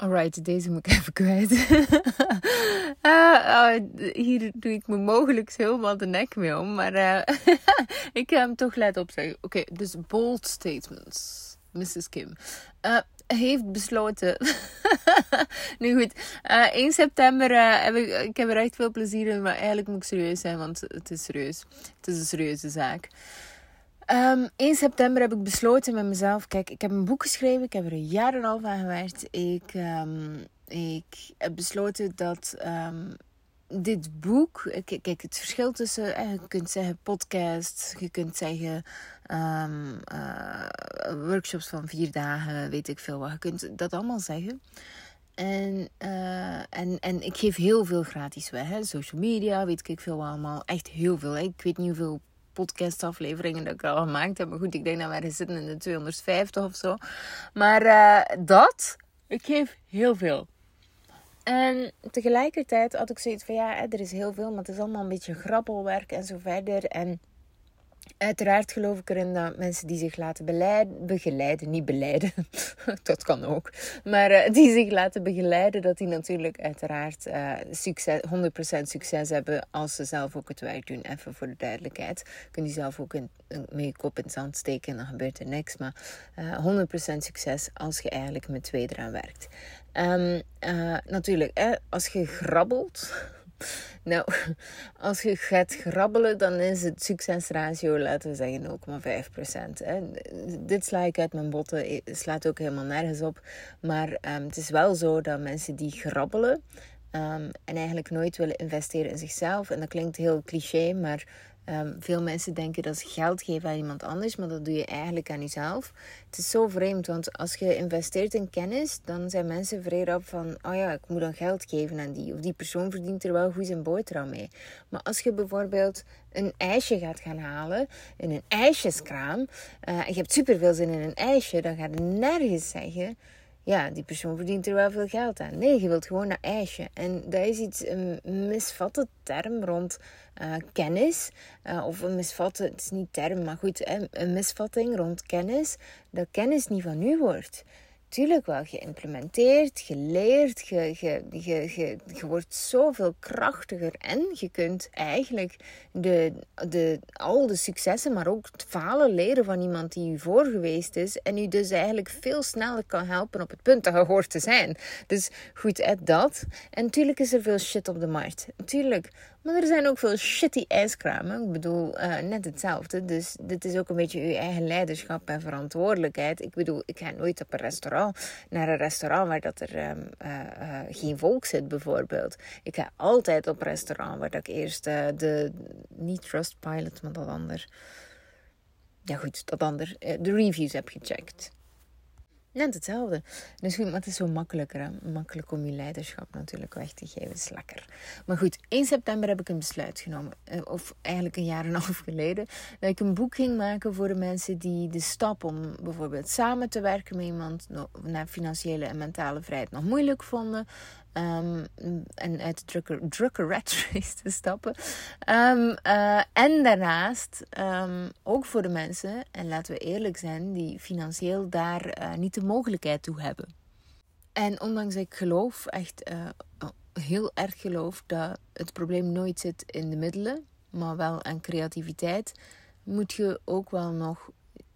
Alright, deze moet ik even kwijt. uh, hier doe ik me mogelijk helemaal de nek mee om. Maar uh, ik ga hem toch laten opzeggen. Oké, dus bold statements. Mrs. Kim. Uh, heeft besloten. nu goed, 1 september heb ik, ik heb er echt veel plezier in. Maar eigenlijk moet ik serieus zijn, want het is serieus. Het is een serieuze zaak. Um, ehm, 1 september heb ik besloten met mezelf. Kijk, ik heb een boek geschreven. Ik heb er een jaar en een half aan gewerkt. Ik, um, ik heb besloten dat um, dit boek. Kijk, het verschil tussen. Eh, je kunt zeggen podcast. Je kunt zeggen. Uh, workshops van vier dagen. Weet ik veel wat. Je kunt dat allemaal zeggen. En, uh, en, en ik geef heel veel gratis weg. Hè? Social media, weet ik veel allemaal. Echt heel veel. Ik weet niet hoeveel podcastafleveringen dat ik al gemaakt heb. Maar goed, ik denk dat wij zitten in de 250 of zo. Maar uh, dat, ik geef heel veel. En tegelijkertijd had ik zoiets van ja, er is heel veel, maar het is allemaal een beetje grabbelwerk en zo verder. En Uiteraard geloof ik erin dat mensen die zich laten begeleiden, niet beleiden, dat kan ook, maar uh, die zich laten begeleiden, dat die natuurlijk uiteraard uh, succes, 100% succes hebben als ze zelf ook het werk doen. Even voor de duidelijkheid. Kun je zelf ook een, een, kop in het zand steken en dan gebeurt er niks. Maar uh, eh, 100% succes als je eigenlijk met twee eraan werkt. Um, natuurlijk, als je grabbelt nou, als je gaat grabbelen, dan is het succesratio, laten we zeggen, 0,5%. Dit sla ik uit mijn botten, slaat ook helemaal nergens op. Maar um, het is wel zo dat mensen die grabbelen um, en eigenlijk nooit willen investeren in zichzelf, en dat klinkt heel cliché, maar Um, veel mensen denken dat ze geld geven aan iemand anders, maar dat doe je eigenlijk aan jezelf. Het is zo vreemd, want als je investeert in kennis, dan zijn mensen vrij op van: oh ja, ik moet dan geld geven aan die. Of die persoon verdient er wel goed zijn boterham mee. Maar als je bijvoorbeeld een ijsje gaat gaan halen in een ijsjeskraam, uh, en je hebt superveel zin in een ijsje, dan gaat je nergens zeggen ja, die persoon verdient er wel veel geld aan. Nee, je wilt gewoon een ijsje. En dat is iets, een misvatte term rond uh, kennis. Uh, of een misvatte, het is niet term, maar goed, een misvatting rond kennis. Dat kennis niet van u wordt tuurlijk wel geïmplementeerd, geleerd. Je, je, je, wordt zoveel krachtiger. En je kunt eigenlijk de, de, al de successen, maar ook het falen leren van iemand die u voor geweest is. En u dus eigenlijk veel sneller kan helpen op het punt dat je hoort te zijn. Dus goed, dat. En natuurlijk is er veel shit op de markt. Natuurlijk. Maar er zijn ook veel shitty ijskramen. Ik bedoel, uh, net hetzelfde. Dus dit is ook een beetje uw eigen leiderschap en verantwoordelijkheid. Ik bedoel, ik ga nooit op een restaurant, naar een restaurant waar dat er um, uh, uh, geen volk zit, bijvoorbeeld. Ik ga altijd op een restaurant waar dat ik eerst de, niet Trustpilot, maar dat ander. Ja, goed, dat ander. de reviews heb gecheckt. Net hetzelfde. Dus goed, maar het is zo makkelijker. Hè? Makkelijk om je leiderschap natuurlijk weg te geven. is lekker. Maar goed, 1 september heb ik een besluit genomen. Eh, of eigenlijk een jaar en een half geleden. Dat ik een boek ging maken voor de mensen die de stap om bijvoorbeeld samen te werken met iemand. naar financiële en mentale vrijheid nog moeilijk vonden. Um, en uit de drukke, drukke race te stappen. Um, uh, en daarnaast um, ook voor de mensen, en laten we eerlijk zijn, die financieel daar uh, niet de mogelijkheid toe hebben. En ondanks dat ik geloof, echt uh, heel erg geloof, dat het probleem nooit zit in de middelen, maar wel aan creativiteit, moet je ook wel nog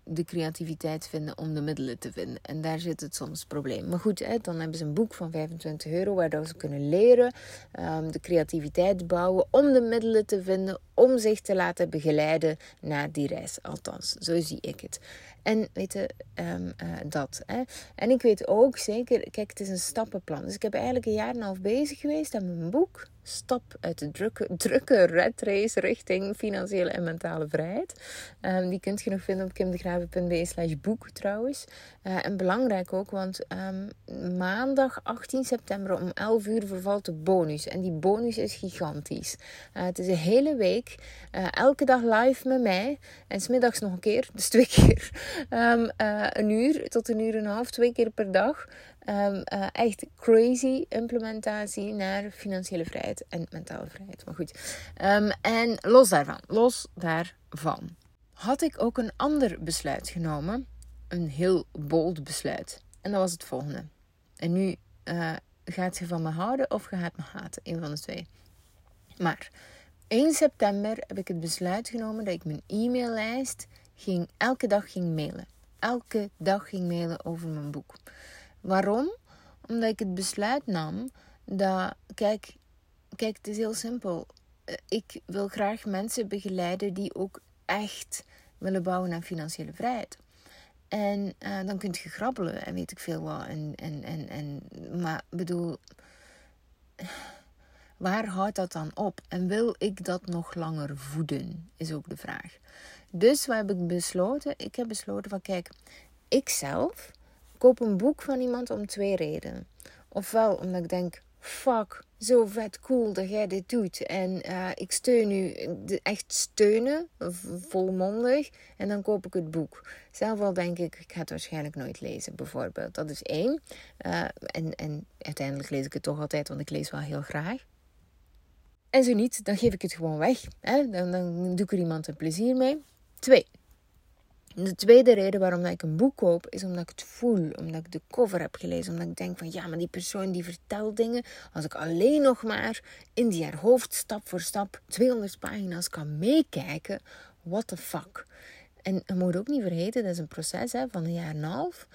de creativiteit vinden om de middelen te vinden. En daar zit het soms probleem. Maar goed, hè, dan hebben ze een boek van 25 euro waardoor ze kunnen leren, um, de creativiteit bouwen om de middelen te vinden om zich te laten begeleiden naar die reis. Althans, zo zie ik het. En weet je, um, uh, dat. Hè. En ik weet ook zeker, kijk, het is een stappenplan. Dus ik heb eigenlijk een jaar en een half bezig geweest aan mijn boek stap uit de drukke, drukke red richting financiële en mentale vrijheid. Um, die kunt je nog vinden op kimdegraven.be slash boek trouwens. Uh, en belangrijk ook, want um, maandag 18 september om 11 uur vervalt de bonus. En die bonus is gigantisch. Uh, het is een hele week, uh, elke dag live met mij. En smiddags nog een keer, dus twee keer. Um, een uur tot een uur en een half, twee keer per dag. Um, uh, echt crazy implementatie naar financiële vrijheid en mentale vrijheid. Maar goed. Um, en los daarvan, los daarvan, had ik ook een ander besluit genomen. Een heel bold besluit. En dat was het volgende. En nu gaat je van me houden of gaat me haten. Een van de twee. Maar 1 september heb ik het besluit genomen dat ik mijn e-maillijst ging, elke dag ging mailen. Elke dag ging mailen over mijn boek. Waarom? Omdat ik het besluit nam dat, kijk, kijk, het is heel simpel. Eh, ik wil graag mensen begeleiden die ook echt willen bouwen aan financiële vrijheid. En uh, dan kunt je grabbelen en weet ik veel wat. En, en, en, en, maar bedoel, waar houdt dat dan op? En wil ik dat nog langer voeden? Is ook de vraag. Dus wat heb ik besloten? Ik heb besloten van kijk, ik zelf koop een boek van iemand om twee redenen. Ofwel omdat ik denk, fuck, zo vet cool dat jij dit doet. En uh, ik steun u, echt steunen, volmondig. En dan koop ik het boek. Zelf al denk ik, ik ga het waarschijnlijk nooit lezen, bijvoorbeeld. Dat is één. Uh, en, en uiteindelijk lees ik het toch altijd, want ik lees wel heel graag. En zo niet, dan geef ik het gewoon weg. Hè? Dan, doe ik er iemand een plezier mee. Twee. De tweede reden waarom ik een boek koop, is omdat ik het voel. Omdat ik de cover heb gelezen. Omdat ik denk van ja, maar die persoon die vertelt dingen. Als ik alleen nog maar in die haar hoofd stap voor stap 200 pagina's kan meekijken. What the fuck. En je moet ook niet vergeten, dat is een proces hè, van een jaar en een half.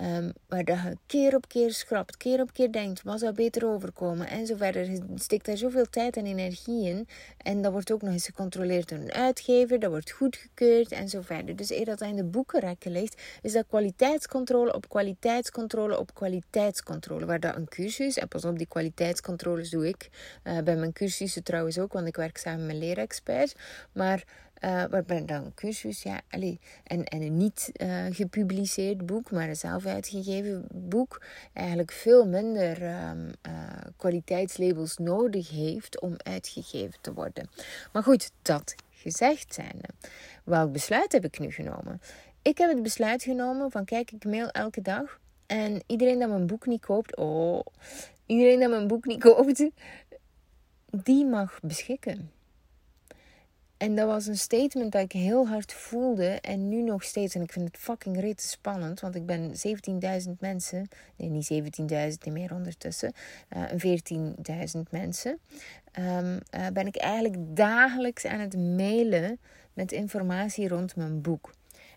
Um, waar je keer op keer schrapt, keer op keer denkt, wat zou beter overkomen en zo verder. Je steekt daar zoveel tijd en energie in. En dat wordt ook nog eens gecontroleerd door een uitgever, dat wordt goedgekeurd en zo verder. Dus eer dat in de boekenrekken ligt, is dat kwaliteitscontrole op kwaliteitscontrole op kwaliteitscontrole. Waar dat een cursus, en pas op, die kwaliteitscontroles doe ik uh, bij mijn cursussen trouwens ook, want ik werk samen met leerexperts. Maar uh, waarbij dan cursus, ja, allez, en, en een niet uh, gepubliceerd boek, maar een zelf uitgegeven boek, eigenlijk veel minder um, uh, kwaliteitslabels nodig heeft om uitgegeven te worden. Maar goed, dat gezegd zijnde. Welk besluit heb ik nu genomen? Ik heb het besluit genomen van kijk, ik mail elke dag. En iedereen dat mijn boek niet koopt, oh, iedereen dat mijn boek niet koopt, die mag beschikken. En dat was een statement dat ik heel hard voelde. En nu nog steeds. En ik vind het fucking rete spannend. Want ik ben 17.000 mensen. Nee, niet 17.000, meer ondertussen. Uh, 14.000 mensen. Um, uh, ben ik eigenlijk dagelijks aan het mailen met informatie rond mijn boek.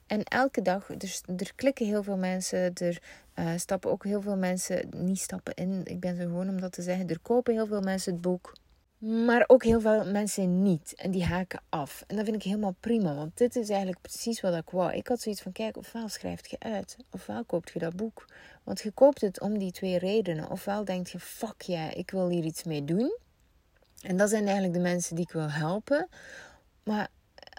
En elke dag, dus er klikken heel veel mensen, er uh, stappen ook heel veel mensen, niet stappen in, ik ben zo gewoon om dat te zeggen, er kopen heel veel mensen het boek. Maar ook heel veel mensen niet. En die haken af. En dat vind ik helemaal prima. Want dit is eigenlijk precies wat ik wou. Ik had zoiets van: kijk, ofwel schrijft je uit. Ofwel koopt je dat boek. Want je koopt het om die twee redenen. Ofwel denk je: fuck ja, ik wil hier iets mee doen. En dat zijn eigenlijk de mensen die ik wil helpen. Maar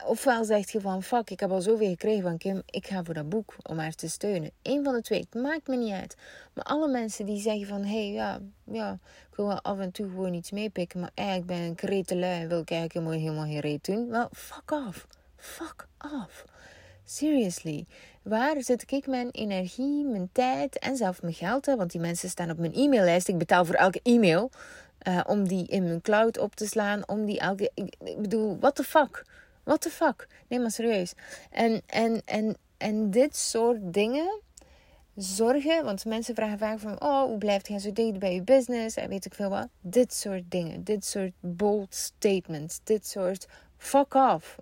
ofwel zeg je van fuck, ik heb al zoveel gekregen van Kim, ik ga voor dat boek om haar te steunen. Eén van de twee, het maakt me niet uit. Maar alle mensen die zeggen van hé, hey, ja, ja, ik wil wel af en toe gewoon iets meepikken, maar eigenlijk ben ik retelui en wil ik eigenlijk helemaal, helemaal geen reet doen. Wel, fuck off. Fuck off. Seriously. Waar zet ik mijn energie, mijn tijd en zelf mijn geld? Hè? Want die mensen staan op mijn e-maillijst. Ik betaal voor elke e-mail. Uh, om die in mijn cloud op te slaan. Om die elke. Ik bedoel, what the fuck? What the fuck? Nee, maar serieus. En, en, en, en dit soort dingen zorgen, want mensen vragen vaak van, oh, hoe blijft jij zo dicht bij je business en weet ik veel wat. Dit soort dingen, dit soort bold statements, dit soort fuck off.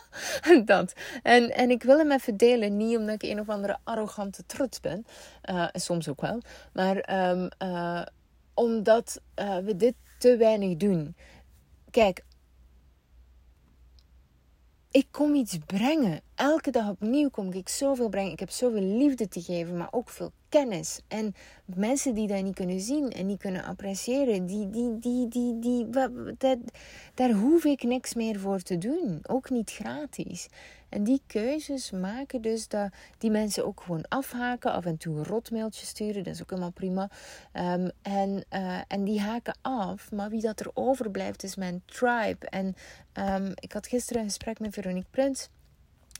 dat. En, en ik wil hem even delen, niet omdat ik een of andere arrogante trots ben, uh, soms ook wel, maar um, uh, omdat uh, we dit te weinig doen. Kijk, ik kom iets brengen. Elke dag opnieuw kom ik zoveel brengen. Ik heb zoveel liefde te geven, maar ook veel kennis. En mensen die dat niet kunnen zien en niet kunnen appreciëren, die, die, die, die, die, daar hoef ik niks meer voor te doen. Ook niet gratis. En die keuzes maken dus dat die mensen ook gewoon afhaken, af en toe een rotmailtje sturen, dat is ook helemaal prima. Um, en, uh, en die haken af, maar wie dat er overblijft is mijn tribe. En um, ik had gisteren een gesprek met Veronique Prins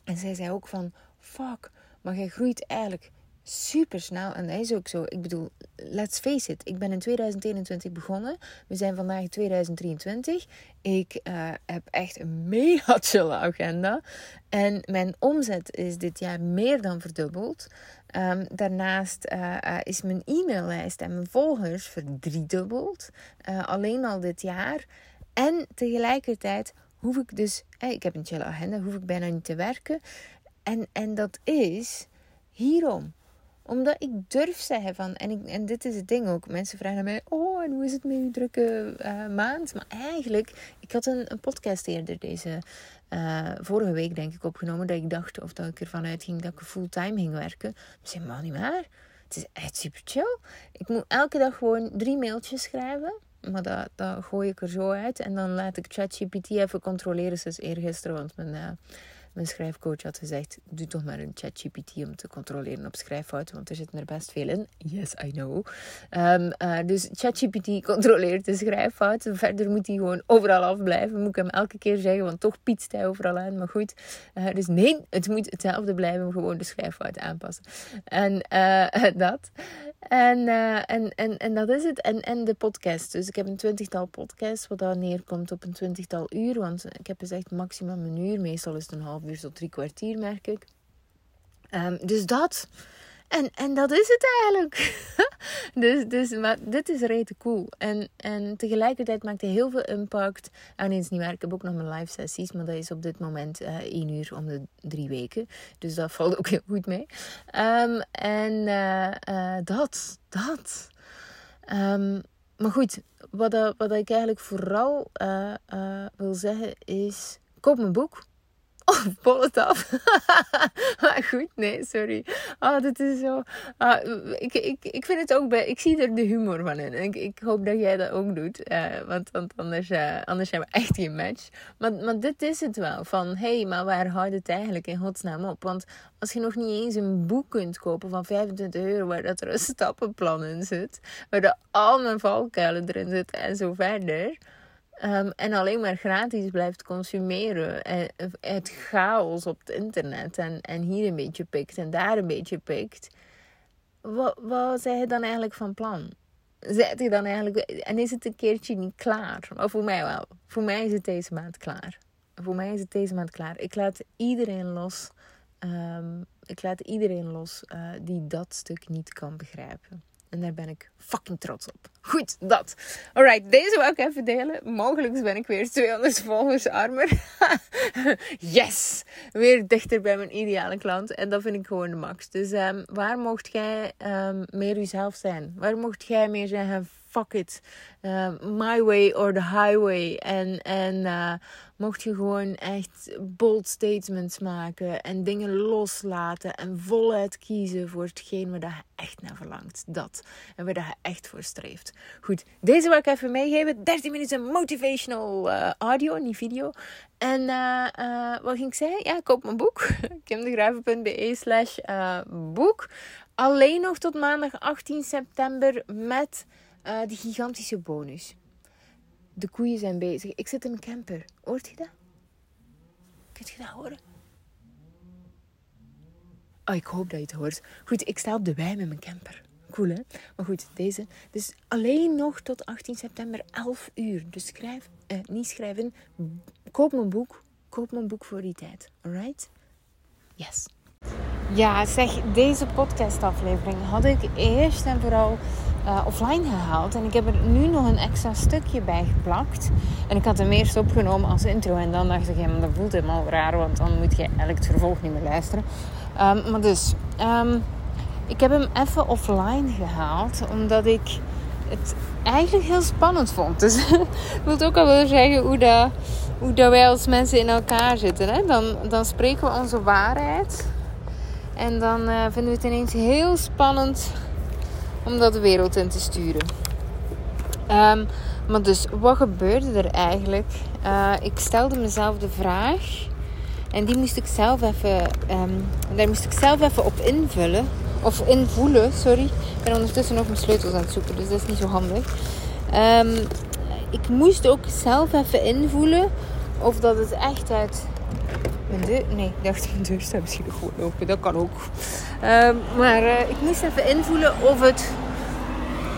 en zij zei ook van, fuck, maar jij groeit eigenlijk super snel. En dat is ook zo. Ik bedoel, let's face it. Ik ben in 2021 begonnen. We zijn vandaag 2023. Ik uh, heb echt een mega chille agenda. En mijn omzet is dit jaar meer dan verdubbeld. Ehm, daarnaast uh, is mijn e-maillijst en mijn volgers verdriedubbeld. Alleen al dit jaar. En tegelijkertijd hoef ik dus, ik heb een chille agenda, hoef ik bijna niet te werken. En, en dat is hierom omdat ik durf zeggen van, en, ik, en dit is het ding ook. Mensen vragen mij, oh, en hoe is het met uw drukke uh, maand? Maar eigenlijk, ik had een, een podcast eerder deze uh, vorige week, denk ik, opgenomen. Dat ik dacht, of dat ik ervan uitging dat ik fulltime ging werken. Ik zei, maar niet waar. Het is echt super chill. Ik moet elke dag gewoon drie mailtjes schrijven. Maar dat, dat gooi ik er zo uit. En dan laat ik ChatGPT even controleren. Sinds eergisteren, want mijn... Uh, mijn schrijfcoach had gezegd: Doe toch maar een ChatGPT om te controleren op schrijffouten, want er zitten er best veel in. Yes, I know. Um, uh, dus ChatGPT controleert de schrijffouten. Verder moet hij gewoon overal afblijven. Moet ik hem elke keer zeggen, want toch pietst hij overal aan. Maar goed, uh, dus nee, het moet hetzelfde blijven. Gewoon de schrijffouten aanpassen. En uh, dat. En, en, en, en dat is het. En, en de podcast. Dus ik heb een twintigtal podcasts, wat dan neerkomt op een twintigtal uur. Want ik heb gezegd maximum een uur. Meestal is het een half tot drie kwartier, merk ik. Um, dus dat. En, en dat is het eigenlijk. dus, dus, maar dit is rete cool. En, en tegelijkertijd maakt hij heel veel impact. En eens niet waar, ik heb ook nog mijn live sessies. Maar dat is op dit moment uh, één uur om de drie weken. Dus dat valt ook heel goed mee. Um, en uh, uh, dat, dat. Um, maar goed, wat, wat ik eigenlijk vooral wil zeggen is... Koop mijn boek. Oh, bol het af. maar goed, nee, sorry. Oh, dit is zo. Ah, ik, ik, ik vind het ook bij. Ik zie er de humor van in. Ik, ik hoop dat jij dat ook doet. Uh, want, want anders, uh, anders zijn we echt geen match. Maar, maar dit is het wel. Van hé, hey, maar waar houdt het eigenlijk in godsnaam op? Want als je nog niet eens een boek kunt kopen van 25 euro, waar dat er een stappenplan in zit, waar er al mijn valkuilen erin zitten en zo verder Um, en alleen maar gratis blijft consumeren. En het chaos op het internet. En, en hier een beetje pikt en daar een beetje pikt. Wat, wat zijn je dan eigenlijk van plan? Zet je dan eigenlijk. En is het een keertje niet klaar? Maar voor mij wel. Voor mij is het deze maand klaar. Voor mij is het deze maand klaar. Ik laat iedereen los. Um, ik laat iedereen los uh, die dat stuk niet kan begrijpen. En daar ben ik fucking trots op. Goed, dat. Alright, deze wil ik even delen. Mogelijk ben ik weer 200 volgers armer. yes! Weer dichter bij mijn ideale klant. En dat vind ik gewoon de max. Dus um, waar mocht jij um, meer jezelf zijn? Waar mocht jij meer zeggen fuck it. Uh, my way or the highway. En, en uh, mocht je gewoon echt bold statements maken. En dingen loslaten. En voluit kiezen voor hetgeen waar je echt naar verlangt. Dat. En waar je echt voor streeft. Goed, deze wil ik even meegeven. 13 minuten motivational uh, audio, niet video. En wat ging ik zeggen? Ja, koop mijn boek. kimdegraven.be slash boek. Alleen nog tot maandag 18 september met die gigantische bonus. De koeien zijn bezig. Ik zit in mijn camper. Hoort je dat? Kunt je dat horen? Oh, ik hoop dat je het hoort. Goed, ik sta op de wei met mijn camper. Cool, hè? Maar goed, deze. Dus alleen nog tot 18 september, 11 uur. Dus schrijf, eh, niet schrijven. Koop mijn boek. Koop mijn boek voor die tijd. Alright? Yes. Ja, zeg, deze podcastaflevering had ik eerst en vooral uh, offline gehaald. En ik heb er nu nog een extra stukje bij geplakt. En ik had hem eerst opgenomen als intro. En dan dacht ik, ja, maar dat voelt helemaal raar. Want dan moet je eigenlijk het vervolg niet meer luisteren. Um, maar dus, um, ik heb hem even offline gehaald. Omdat ik het eigenlijk heel spannend vond. Dus ik wil ook al willen zeggen hoe, dat, hoe dat wij als mensen in elkaar zitten. Hè? Dan, dan spreken we onze waarheid. En dan uh, vinden we het ineens heel spannend om dat de wereld in te sturen. Um, maar dus, wat gebeurde er eigenlijk? Uh, ik stelde mezelf de vraag. En die moest ik zelf even, um, daar moest ik zelf even op invullen. Of invoelen, sorry. Ik ben ondertussen nog mijn sleutels aan het zoeken, dus dat is niet zo handig. Um, ik moest ook zelf even invoelen of dat het echt uit mijn deur... Nee, ik dacht mijn deur staat misschien gewoon open. Dat kan ook. Um, maar uh, ik moest even invoelen of het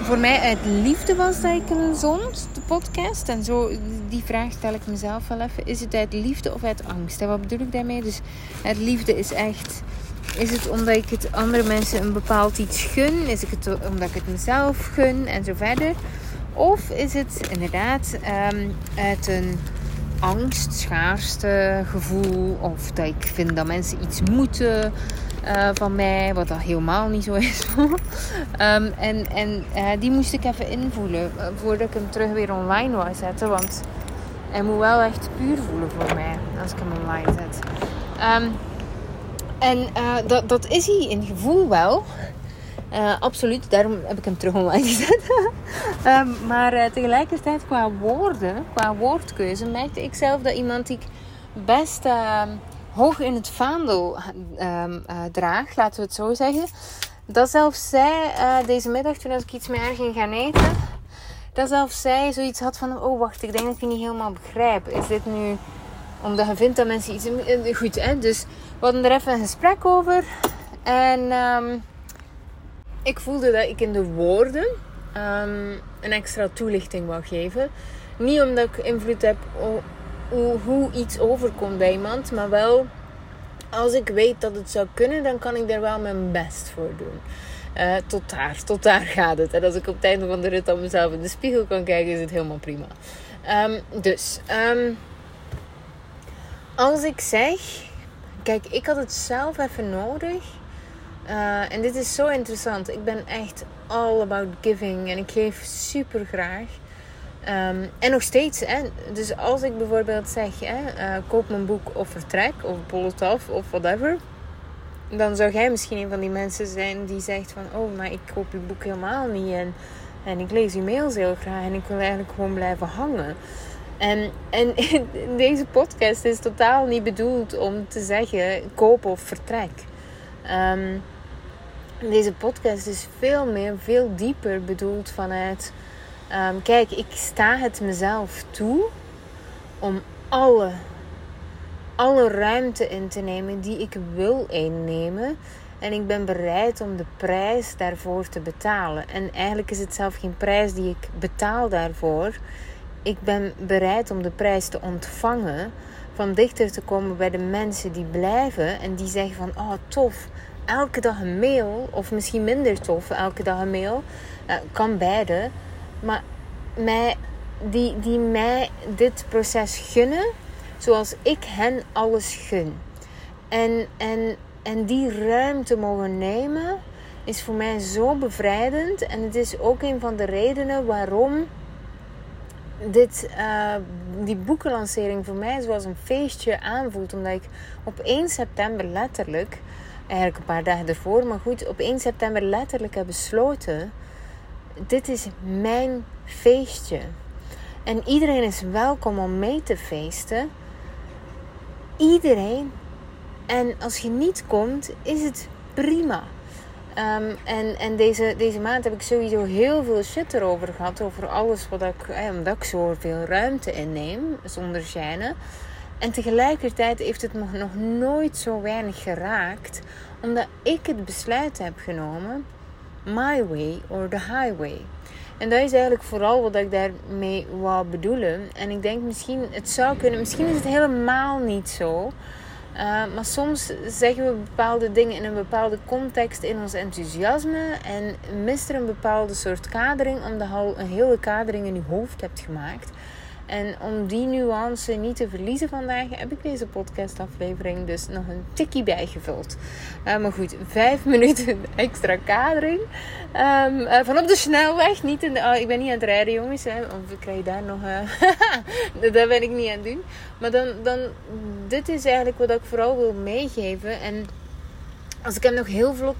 voor mij uit liefde was dat ik een zond, de podcast. En zo, die vraag stel ik mezelf wel even. Is het uit liefde of uit angst? En wat bedoel ik daarmee? Dus uit liefde is echt is het omdat ik het andere mensen een bepaald iets gun? Is het omdat ik het mezelf gun en zo verder? Of is het inderdaad um, uit een angst, schaarste gevoel? Of dat ik vind dat mensen iets moeten uh, van mij, wat dat helemaal niet zo is. um, en en uh, die moest ik even invoelen uh, voordat ik hem terug weer online wou zetten. Want hij moet wel echt puur voelen voor mij als ik hem online zet. Um, en dat, dat is hij in gevoel wel. Absoluut, daarom heb ik hem terug online gezet. um, maar tegelijkertijd qua woorden, qua woordkeuze, merkte ik zelf dat iemand die ik best hoog in het vaandel um, uh, draag, laten we het zo zeggen. Dat zelfs zij deze middag, toen ik iets haar ging gaan eten, dat zelfs zij zoiets had van: Oh, wacht, ik denk dat ik niet helemaal begrijp. Is dit nu omdat je vindt dat mensen iets. Goed, hè? Dus we hadden er even een gesprek over. En ik voelde dat ik in de woorden um, een extra toelichting wou geven. Niet omdat ik invloed heb hoe, hoe iets overkomt bij iemand. Maar wel, als ik weet dat het zou kunnen, dan kan ik daar wel mijn best voor doen. Uh, tot daar, tot daar gaat het. En als ik op het einde van de rit aan mezelf in de spiegel kan kijken, is het helemaal prima. Um, dus, um, als ik zeg, kijk, ik had het zelf even nodig. Uh, en dit is zo interessant. Ik ben echt all about giving en ik geef super graag. Um, en nog steeds, hè, dus als ik bijvoorbeeld zeg, hè, uh, koop mijn boek of vertrek, of bollet af, of whatever. Dan zou jij misschien een van die mensen zijn die zegt van, oh, maar ik koop je boek helemaal niet. En, en ik lees je mails heel graag en ik wil eigenlijk gewoon blijven hangen. En, en deze podcast is totaal niet bedoeld om te zeggen, koop of vertrek. Um, deze podcast is veel meer, veel dieper bedoeld vanuit Um, kijk, ik sta het mezelf toe om alle, alle ruimte in te nemen die ik wil innemen. En ik ben bereid om de prijs daarvoor te betalen. En eigenlijk is het zelf geen prijs die ik betaal daarvoor. Ik ben bereid om de prijs te ontvangen. Van dichter te komen bij de mensen die blijven en die zeggen van oh tof, elke dag een mail. Of misschien minder tof, elke dag een mail. Kan beide. Maar mij, die, die mij dit proces gunnen zoals ik hen alles gun. En, en, en die ruimte mogen nemen is voor mij zo bevrijdend. En het is ook een van de redenen waarom dit, uh, die boekenlancering voor mij zoals een feestje aanvoelt. Omdat ik op 1 september letterlijk, eigenlijk een paar dagen ervoor, maar goed, op 1 september letterlijk heb besloten dit is mijn feestje. En iedereen is welkom om mee te feesten. Iedereen. En als je niet komt, is het prima. Um, en en deze, deze maand heb ik sowieso heel veel shit erover gehad. Over alles wat ik, eh, omdat ik zoveel ruimte inneem, zonder schijnen. En tegelijkertijd heeft het me nog nooit zo weinig geraakt. Omdat ik het besluit heb genomen my way or the highway. En dat is eigenlijk vooral wat ik daarmee wou bedoelen. En ik denk misschien, het zou kunnen, misschien is het helemaal niet zo. Uh, maar soms zeggen we bepaalde dingen in een bepaalde context in ons enthousiasme en mist er een bepaalde soort kadering, omdat je al een hele kadering in je hoofd hebt gemaakt. En om die nuance niet te verliezen vandaag, heb ik deze podcastaflevering dus nog een tikkie bijgevuld. Uh, maar goed, vijf minuten extra kadering. Um, uh, van op de snelweg, niet in de. Oh, ik ben niet aan het rijden, jongens. Hè, of ik krijg daar nog. Uh, dat ben ik niet aan het doen. Maar dan, dan, dit is eigenlijk wat ik vooral wil meegeven. En als ik hem nog heel vlot,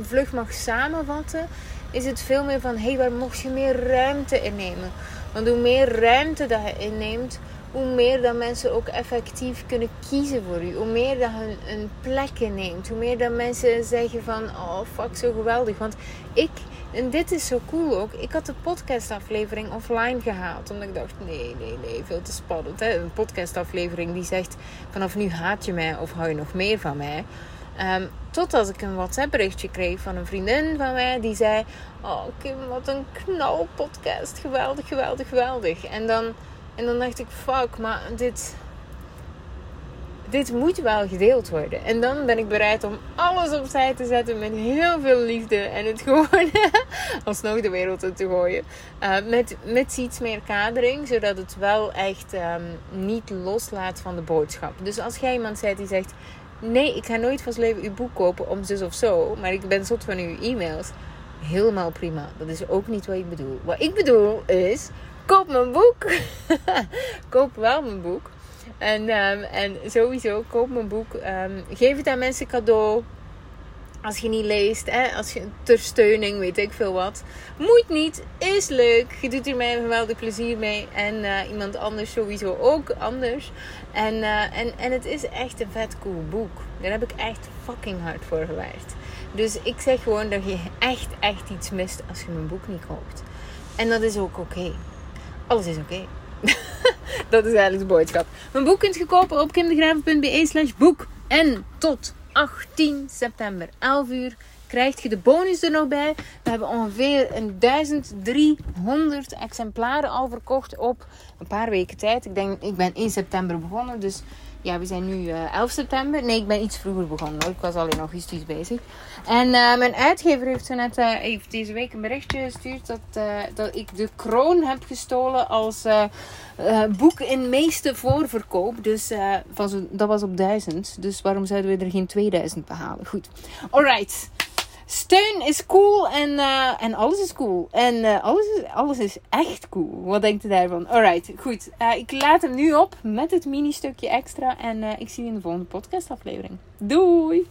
vlug mag samenvatten, is het veel meer van: hé, hey, waar mocht je meer ruimte innemen? Want hoe meer ruimte dat je inneemt, hoe meer dat mensen ook effectief kunnen kiezen voor u. Hoe meer dat je een plek inneemt. Hoe meer dat mensen zeggen van, oh fuck, zo geweldig. Want ik, en dit is zo cool ook, ik had de podcastaflevering offline gehaald. Omdat ik dacht, nee, nee, nee, veel te spannend. Hè? Een podcastaflevering die zegt, vanaf nu haat je mij of hou je nog meer van mij. Um, totdat ik een WhatsApp berichtje kreeg van een vriendin van mij die zei: Oh, Kim, wat een knal podcast. Geweldig, geweldig, geweldig. En dan, en dan dacht ik: Fuck, maar dit. dit moet wel gedeeld worden. En dan ben ik bereid om alles opzij te zetten met heel veel liefde. En het gewoon alsnog de wereld in te gooien. Uh, met, met iets meer kadering, zodat het wel echt um, niet loslaat van de boodschap. Dus als jij iemand zegt die zegt: Nee, ik ga nooit van leven uw boek kopen om zus of zo. Maar ik ben zot van uw e-mails. Helemaal prima. Dat is ook niet wat ik bedoel. Wat ik bedoel is: koop mijn boek. koop wel mijn boek. En, um, en sowieso, koop mijn boek. Um, geef het aan mensen cadeau. Als je niet leest, hè, als je ter steuning, weet ik veel wat. Moet niet, is leuk. Je doet er mij wel de plezier mee. En uh, iemand anders sowieso ook anders. En, uh, en, en het is echt een vet cool boek. Daar heb ik echt fucking hard voor gewerkt. Dus ik zeg gewoon dat je echt, echt iets mist als je mijn boek niet koopt. En dat is ook oké. Alles is oké. Dat is eigenlijk de boodschap. Mijn boek kunt je kopen op kimdegraven.be slash boek. En tot 18 september, 11 uur, krijg je de bonus er nog bij. We hebben ongeveer een 1300 exemplaren al verkocht op een paar weken tijd. Ik denk, ik ben 1 september begonnen, dus ja, we zijn nu uh, 11 september. Nee, ik ben iets vroeger begonnen. Ik was al in augustus bezig. En uh, mijn uitgever heeft, net, uh, heeft deze week een berichtje gestuurd dat, dat ik de kroon heb gestolen als boek in meeste voorverkoop. Dus van zo, dat was op 1000. Dus waarom zouden we er geen 2000 behalen? Goed. Alright. Steun is cool en, uh, en alles is cool. En uh, alles, is, alles is echt cool. Wat denkt u daarvan? Alright, goed. Uh, ik laat hem nu op met het mini-stukje extra. En ik zie je in de volgende podcastaflevering. Doei!